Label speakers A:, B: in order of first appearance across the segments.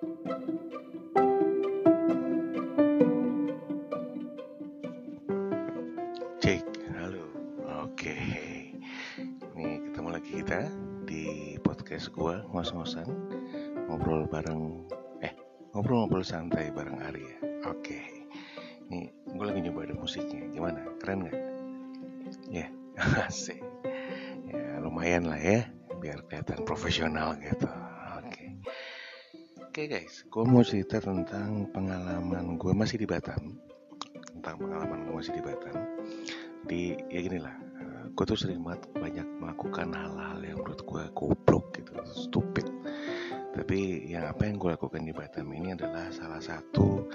A: Cek, halo. Oke. Nih ketemu lagi kita di podcast gua ngos-ngosan ngobrol bareng eh ngobrol-ngobrol santai bareng Arya. Oke. Nih gue lagi nyoba ada musiknya. Gimana? Keren nggak? Ya, asik. Ya lumayan lah ya, biar kelihatan profesional gitu. Oke. Oke guys, gue mau cerita tentang pengalaman gue masih di Batam. Tentang pengalaman gue masih di Batam di ya gini lah gue tuh sering banget banyak melakukan hal-hal yang menurut gue goblok gitu stupid tapi yang apa yang gue lakukan di Batam ini adalah salah satu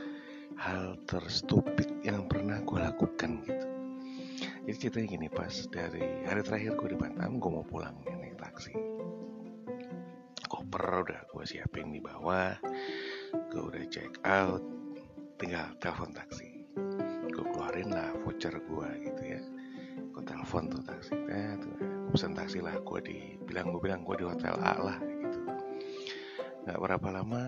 A: hal terstupid yang pernah gue lakukan gitu jadi ceritanya gini pas dari hari terakhir gue di Batam gue mau pulang nih naik taksi udah gue siapin di bawah. Gue udah check out. Tinggal telepon taksi. Gue keluarin lah voucher gue gitu ya. Gue telepon tuh taksi. Eh, tuh, gue pesen taksi lah. Gue dibilang gue bilang gue di hotel A lah gitu. Nggak berapa lama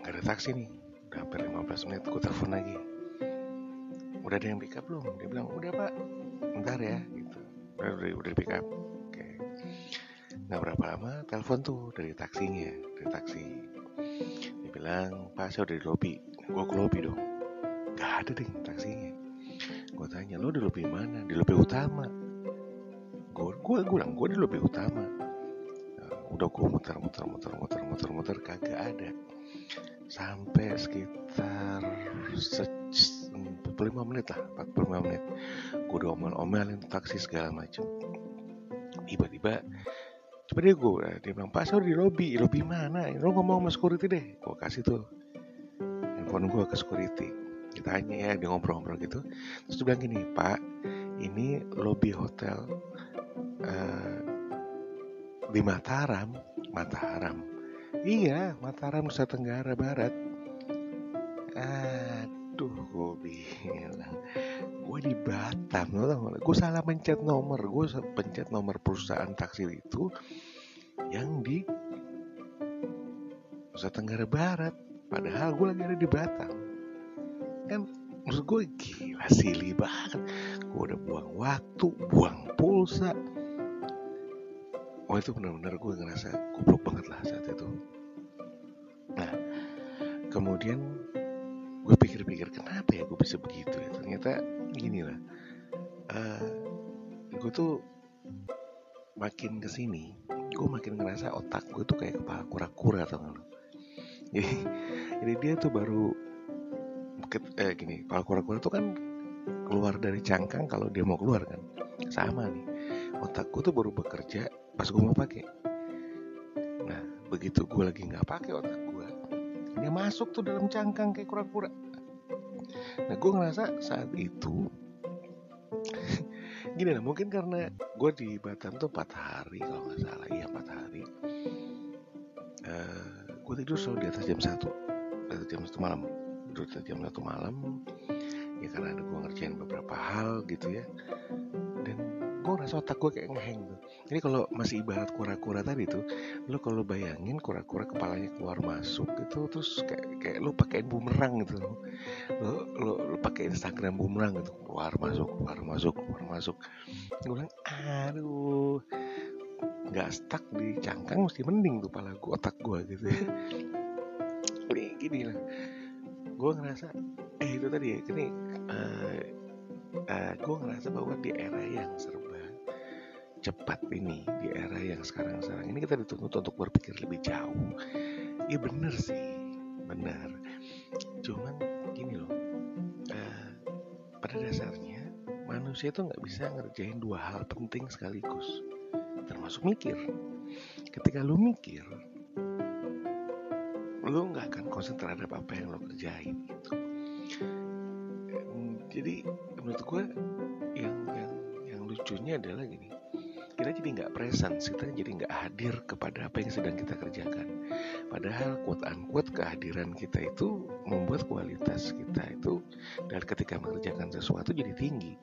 A: nggak ada taksi nih. Udah hampir 15 menit gue telepon lagi. Udah ada yang pick up belum? Dia bilang udah pak. Bentar ya gitu. Udah udah, udah pick up nggak berapa lama telepon tuh dari taksinya dari taksi. Dia bilang pak saya udah di lobby gue ke lobby dong. Nggak ada deh taksinya. Gue tanya lo di lobby mana? Di lobby utama. Gue gue bilang gue di lobby utama. Nah, udah gue muter muter muter muter muter muter kagak ada. Sampai sekitar se- 45 menit lah 45 menit. Gue udah omel-omelin taksi segala macem. Tiba-tiba coba dia gue dia bilang pak saya di lobby. Lobby mana? Lo ngomong sama security deh. Gue kasih tuh handphone gue ke security. Ditanya ya dia ngobrol-ngobrol gitu. Terus dia bilang gini pak ini lobby hotel eh, di Mataram. Mataram? Iya Mataram Nusa Tenggara Barat aduh gue bilang. Gue di Batam gue salah mencet nomor. Gue pencet nomor perusahaan taksi itu yang di Nusa Tenggara Barat. Padahal gue lagi ada di Batam. Kan maksud gue gila silly banget. Gue udah buang waktu buang pulsa. Oh itu benar-benar gue ngerasa goblok banget lah saat itu. Nah kemudian gue pikir-pikir kenapa ya gue bisa begitu ya? Ternyata gini lah eh gue tuh makin ke sini gue makin ngerasa otak gue tuh kayak kepala kura-kura atau lo jadi, jadi dia tuh baru ket- eh, gini kepala kura-kura tuh kan keluar dari cangkang kalau dia mau keluar kan? Sama nih otakku tuh baru bekerja pas gue mau pakai. Nah begitu gue lagi nggak pakai otak gue dia masuk tuh dalam cangkang kayak kura-kura. Nah gue ngerasa saat itu gini lah mungkin karena gue di Batam tuh 4 hari kalau nggak salah. Iya 4 hari. Eh gue tidur selalu di atas jam 1 di atas jam 1 malam. Tidur di atas jam 1 malam. Ya karena ada gue ngerjain beberapa hal gitu ya. Dan gue ngerasa otak gue kayak ngeheng tuh. Jadi kalau masih ibarat kura-kura tadi tuh lo kalau bayangin kura-kura kepalanya keluar masuk gitu terus kayak kayak lo pakein bumerang gitu lo lo lo, lo pakai Instagram bumerang gitu keluar masuk keluar masuk keluar masuk. Gue bilang aduh nggak stuck di cangkang mesti mending tuh pala gue otak gue gitu ya. Ini gini lah. Gue ngerasa eh itu tadi ya ini eh eh, gue ngerasa bahwa di era yang serba cepat ini di era yang sekarang sekarang ini kita dituntut untuk berpikir lebih jauh. Iya bener sih. Bener. Cuman gini loh. Eh, pada dasarnya manusia tuh nggak bisa ngerjain dua hal penting sekaligus. Termasuk mikir. Ketika lu mikir lu nggak akan konsen terhadap apa yang lo kerjain gitu jadi menurut gue yang yang yang lucunya adalah gini. Kita jadi nggak presence kita jadi nggak hadir kepada apa yang sedang kita kerjakan. Padahal quote unquote kehadiran kita itu membuat kualitas kita itu dan ketika mengerjakan sesuatu jadi tinggi.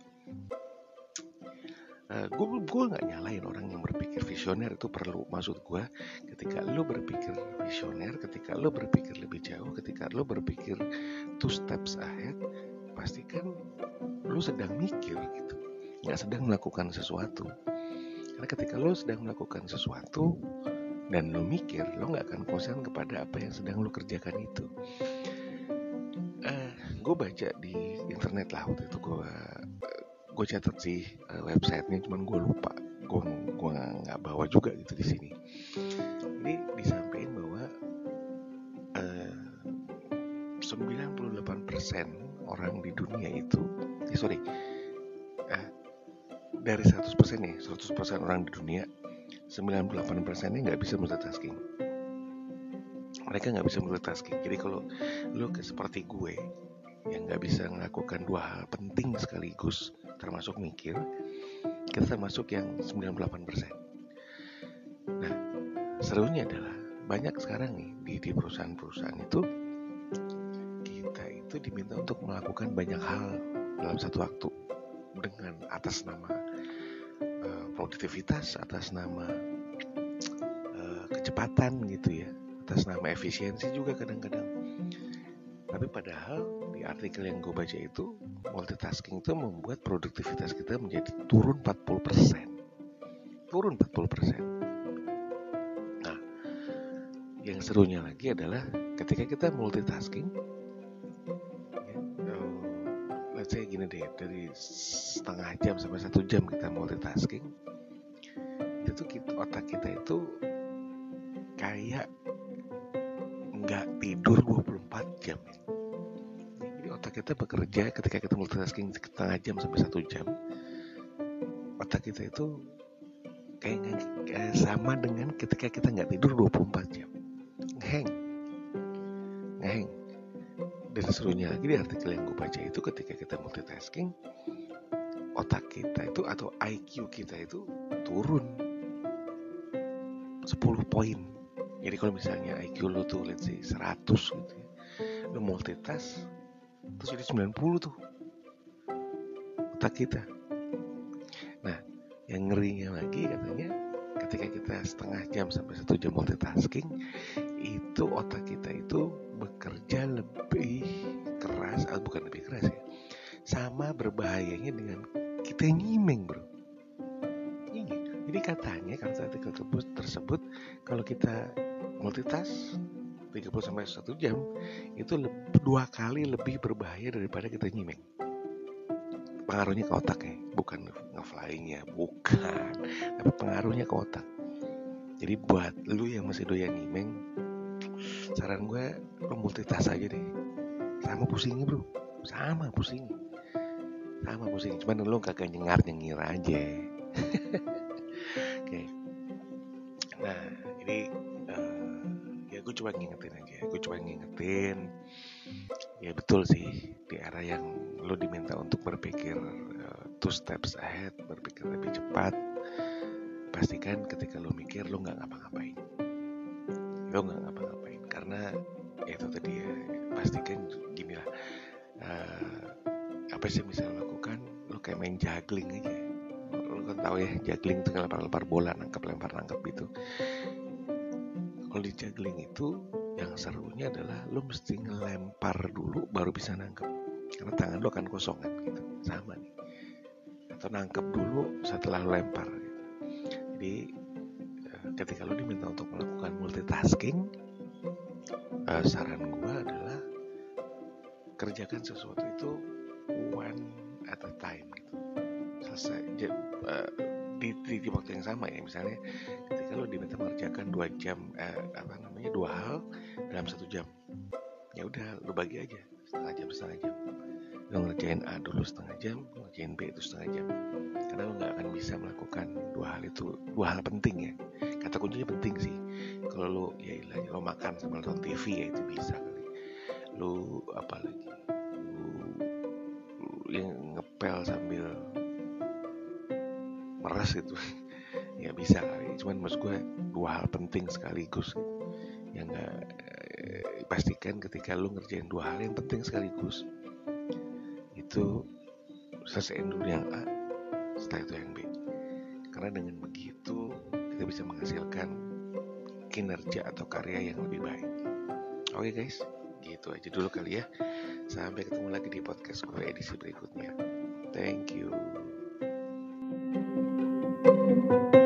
A: Uh, gue gue nggak nyalain orang yang berpikir visioner itu perlu. Maksud gue ketika lo berpikir visioner ketika lo berpikir lebih jauh ketika lo berpikir two steps ahead pastikan lo sedang mikir gitu. Nggak sedang melakukan sesuatu. Karena ketika lo sedang melakukan sesuatu dan lo mikir lo nggak akan konsen kepada apa yang sedang lo kerjakan itu. Uh, gue baca di internet lah waktu itu gue gue catat sih uh, websitenya cuman gue lupa. Gue gue nggak bawa juga gitu di sini. Ini disampaikan bahwa eh, uh, 98% orang di dunia itu eh, sorry uh, dari 100% nih 100% orang di dunia 98% nya nggak bisa multitasking mereka nggak bisa multitasking jadi kalau lo seperti gue yang nggak bisa melakukan dua hal penting sekaligus termasuk mikir, kita termasuk yang 98%. Nah, serunya adalah banyak sekarang nih di, perusahaan-perusahaan itu itu diminta untuk melakukan banyak hal dalam satu waktu dengan atas nama uh, produktivitas, atas nama uh, kecepatan gitu ya, atas nama efisiensi juga kadang-kadang. Tapi padahal di artikel yang gue baca itu multitasking itu membuat produktivitas kita menjadi turun 40%. Turun 40%. Nah, yang serunya lagi adalah ketika kita multitasking, let's say gini deh, dari setengah jam sampai satu jam kita multitasking, itu kita, otak kita itu kayak nggak tidur 24 jam. Jadi otak kita bekerja ketika kita multitasking setengah jam sampai satu jam. Otak kita itu kayak, kayak sama dengan ketika kita nggak tidur 24 jam. Serunya lagi di artikel yang gue baca itu ketika kita multitasking, otak kita itu atau IQ kita itu turun 10 poin. Jadi kalau misalnya IQ lo tuh let's say 100 gitu ya lo multitask terus jadi 90 tuh otak kita. Nah yang ngerinya lagi katanya ketika kita setengah jam sampai satu jam multitasking itu otak kita itu bekerja lebih keras atau bukan lebih keras ya sama berbahayanya dengan kita nyimeng bro iya. jadi katanya kalau artikel tersebut kalau kita multitask 30 sampai 1 jam itu dua kali lebih berbahaya daripada kita nyimeng. Pengaruhnya ke otak ya, bukan ngeflyingnya, bukan, tapi pengaruhnya ke otak. Jadi buat lu yang masih doyan nyimeng, saran gue lu multitask aja deh. Sama pusingnya bro, sama pusingnya. Sama pusing, cuman lu kagak nyengar nyengir aja. Oke. Okay. Nah, ini gue coba ngingetin aja gue coba ngingetin ya betul sih di era yang lo diminta untuk berpikir uh, two steps ahead berpikir lebih cepat pastikan ketika lo mikir lo nggak ngapa-ngapain lo nggak ngapa-ngapain karena itu tadi ya pastikan gini lah uh, apa sih bisa lakukan? Lo kayak main juggling aja. Lo kan tahu ya juggling itu lempar-lempar bola nangkap lempar nangkap itu kalau di juggling itu yang serunya adalah lo mesti ngelempar dulu baru bisa nangkep. Karena tangan lo akan kosong kan gitu. Sama nih. Atau nangkep dulu setelah lo lempar. Gitu. jadi eh, ketika lo diminta untuk melakukan multitasking uh, saran gue adalah kerjakan sesuatu itu one at a time gitu. Selesai. Uh, di, di, di waktu yang sama ya misalnya ketika lo diminta mengerjakan dua jam eh, apa namanya dua hal dalam satu jam ya udah lo bagi aja setengah jam setengah jam. Lo ngerjain A dulu setengah jam lo ngerjain B itu setengah jam. Karena lo nggak akan bisa melakukan dua hal itu dua hal penting ya kata kuncinya penting sih. Kalau lo ya ilah lo makan sama nonton TV ya itu bisa kali. Lo apa lagi? Lo, lo yang ngepel sambil meres itu ya bisa kali. Cuman maksud gue dua hal penting sekaligus. Yang gak eh, pastikan ketika lu ngerjain dua hal yang penting sekaligus itu selesaiin dulu yang A setelah itu yang B. Karena dengan begitu bisa menghasilkan kinerja atau karya yang lebih baik. Oke okay guys, gitu aja dulu kali ya. Sampai ketemu lagi di podcast gue edisi berikutnya. Thank you. thank you